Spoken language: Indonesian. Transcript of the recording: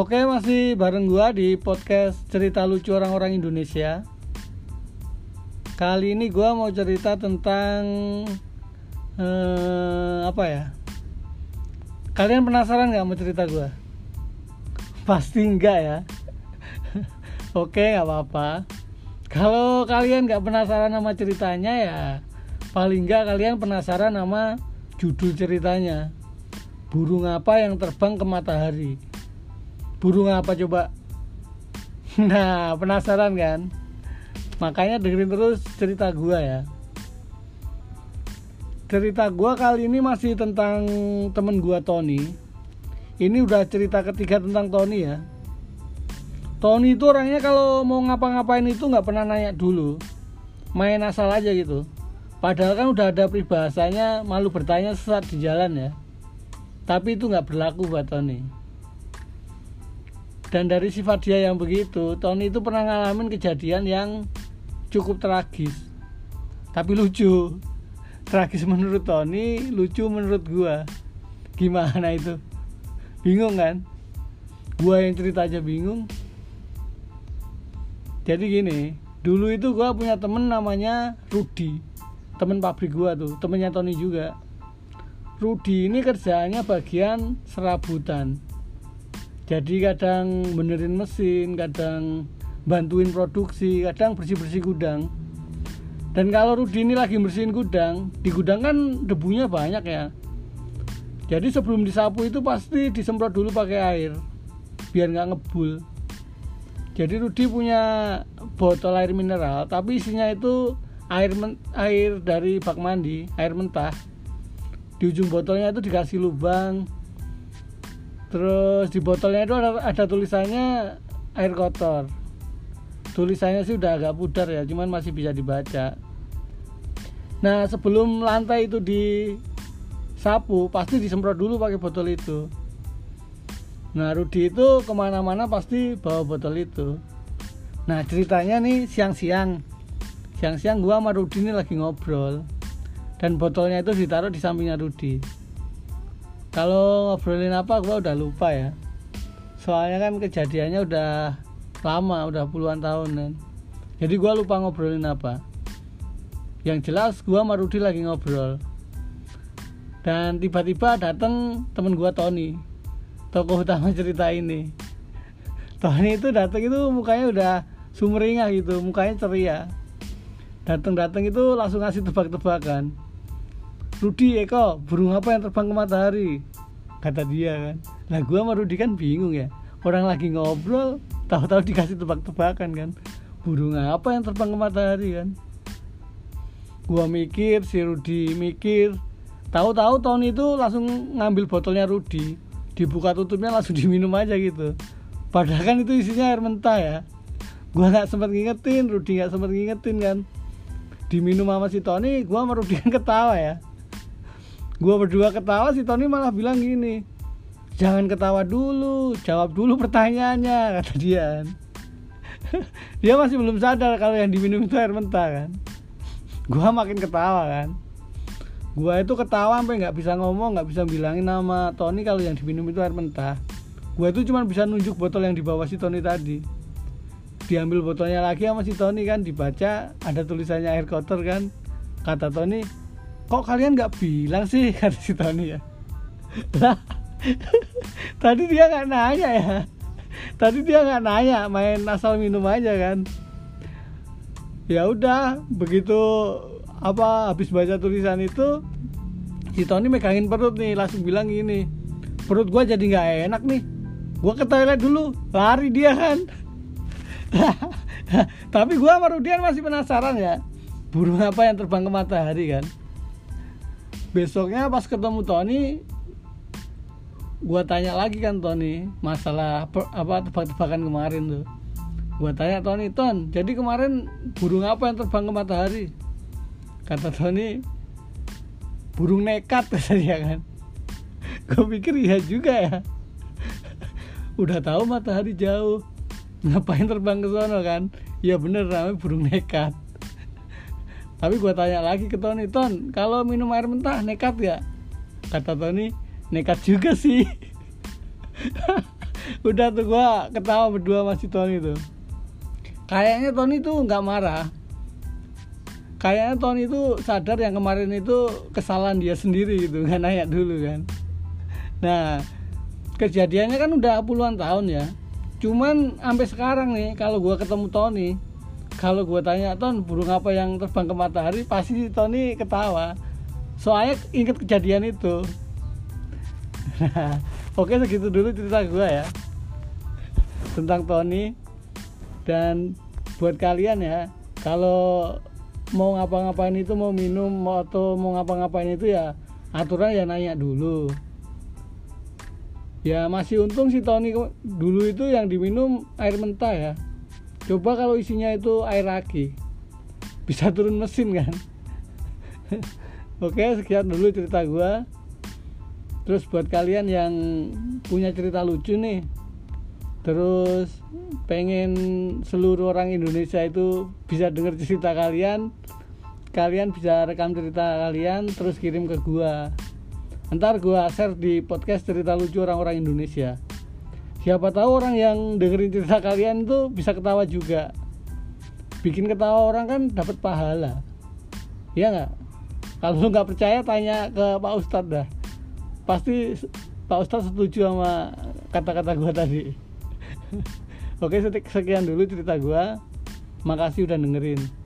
Oke, masih bareng gua di podcast cerita lucu orang-orang Indonesia. Kali ini gua mau cerita tentang eh, apa ya? Kalian penasaran nggak mau cerita gua? Pasti enggak ya. Oke, nggak apa-apa. Kalau kalian nggak penasaran sama ceritanya ya, paling nggak kalian penasaran sama judul ceritanya. Burung apa yang terbang ke matahari? Burung apa coba? Nah, penasaran kan? Makanya dengerin terus cerita gua ya. Cerita gua kali ini masih tentang temen gua Tony. Ini udah cerita ketiga tentang Tony ya. Tony itu orangnya kalau mau ngapa-ngapain itu nggak pernah nanya dulu, main asal aja gitu. Padahal kan udah ada peribahasanya malu bertanya sesat di jalan ya. Tapi itu nggak berlaku buat Tony. Dan dari sifat dia yang begitu, Tony itu pernah ngalamin kejadian yang cukup tragis. Tapi lucu. Tragis menurut Tony, lucu menurut gua. Gimana itu? Bingung kan? Gua yang cerita aja bingung. Jadi gini, dulu itu gua punya temen namanya Rudi. Temen pabrik gua tuh, temennya Tony juga. Rudi ini kerjaannya bagian serabutan. Jadi kadang benerin mesin, kadang bantuin produksi, kadang bersih-bersih gudang. Dan kalau Rudi ini lagi bersihin gudang, di gudang kan debunya banyak ya. Jadi sebelum disapu itu pasti disemprot dulu pakai air, biar nggak ngebul. Jadi Rudi punya botol air mineral, tapi isinya itu air men air dari bak mandi, air mentah. Di ujung botolnya itu dikasih lubang. Terus di botolnya itu ada, ada tulisannya air kotor. Tulisannya sih udah agak pudar ya cuman masih bisa dibaca. Nah sebelum lantai itu disapu pasti disemprot dulu pakai botol itu. Nah Rudi itu ke mana-mana pasti bawa botol itu. Nah ceritanya nih siang-siang. Siang-siang gua sama Rudi ini lagi ngobrol. Dan botolnya itu ditaruh di sampingnya Rudi kalau ngobrolin apa gua udah lupa ya. Soalnya kan kejadiannya udah lama udah puluhan tahun kan jadi gue lupa ngobrolin apa. Yang jelas gue sama Rudi lagi ngobrol. Dan tiba-tiba datang temen gue Tony. Tokoh utama cerita ini. Tony itu datang itu mukanya udah sumringah gitu mukanya ceria. Datang-datang itu langsung ngasih tebak-tebakan Rudi Eko burung apa yang terbang ke matahari? Kata dia kan. Nah gue sama Rudi kan bingung ya. Orang lagi ngobrol tahu-tahu dikasih tebak-tebakan kan. Burung apa yang terbang ke matahari kan? Gua mikir si Rudi mikir. Tahu-tahu tahun itu langsung ngambil botolnya Rudi. Dibuka tutupnya langsung diminum aja gitu. Padahal kan itu isinya air mentah ya. Gua nggak sempat ngingetin Rudi nggak sempat ngingetin kan. Diminum sama si Tony gua sama Rudi kan ketawa ya gua berdua ketawa si Tony malah bilang gini jangan ketawa dulu jawab dulu pertanyaannya kata dia. Dia masih belum sadar kalau yang diminum itu air mentah kan. Gua makin ketawa kan. Gua itu ketawa sampai nggak bisa ngomong nggak bisa bilangin nama Tony kalau yang diminum itu air mentah. Gua itu cuma bisa nunjuk botol yang dibawa si Tony tadi. Diambil botolnya lagi sama si Tony kan. Dibaca ada tulisannya air kotor kan. Kata Tony kok kalian nggak bilang sih kata si Tony ya? Tadi dia nggak nanya ya. Tadi dia nggak nanya main asal minum aja kan. Ya udah begitu apa habis baca tulisan itu si Tony megangin perut nih langsung bilang gini perut gua jadi nggak enak nih. Gua ke toilet dulu lari dia kan. Tapi gua sama Rudian masih penasaran ya. Burung apa yang terbang ke matahari kan besoknya pas ketemu Tony gua tanya lagi kan Tony masalah per, apa tebak-tebakan kemarin tuh. Gua tanya Tony Ton jadi kemarin burung apa yang terbang ke matahari? Kata Tony burung nekat kata dia kan. Gue pikir iya juga ya. Udah tahu matahari jauh. Ngapain terbang ke sana kan? Ya bener namanya burung nekat tapi gua tanya lagi ke Tony Ton kalau minum air mentah nekat ya kata Tony nekat juga sih. Udah tuh gua ketawa berdua masih Tony tuh. Kayaknya Tony tuh nggak marah. Kayaknya Tony itu sadar yang kemarin itu kesalahan dia sendiri gitu nggak nanya dulu kan. Nah kejadiannya kan udah puluhan tahun ya. Cuman sampai sekarang nih kalau gua ketemu Tony kalau gua tanya Ton burung apa yang terbang ke matahari? Pasti Tony ketawa. Soalnya inget kejadian itu. Oke segitu dulu cerita gua ya. Tentang Tony. Dan buat kalian ya kalau mau ngapa-ngapain itu mau minum mau atau mau ngapa-ngapain itu ya aturan ya nanya dulu. Ya masih untung si Tony dulu itu yang diminum air mentah ya coba kalau isinya itu air aki bisa turun mesin kan? Oke sekian dulu cerita gua. Terus buat kalian yang punya cerita lucu nih terus pengen seluruh orang Indonesia itu bisa dengar cerita kalian kalian bisa rekam cerita kalian terus kirim ke gua. Ntar gua share di podcast cerita lucu orang-orang Indonesia siapa tahu orang yang dengerin cerita kalian tuh bisa ketawa juga. Bikin ketawa orang kan dapat pahala. Iya nggak? Kalau lu nggak percaya tanya ke Pak Ustadz dah. Pasti Pak Ustadz setuju sama kata-kata gua tadi. Oke sekian dulu cerita gua. Makasih udah dengerin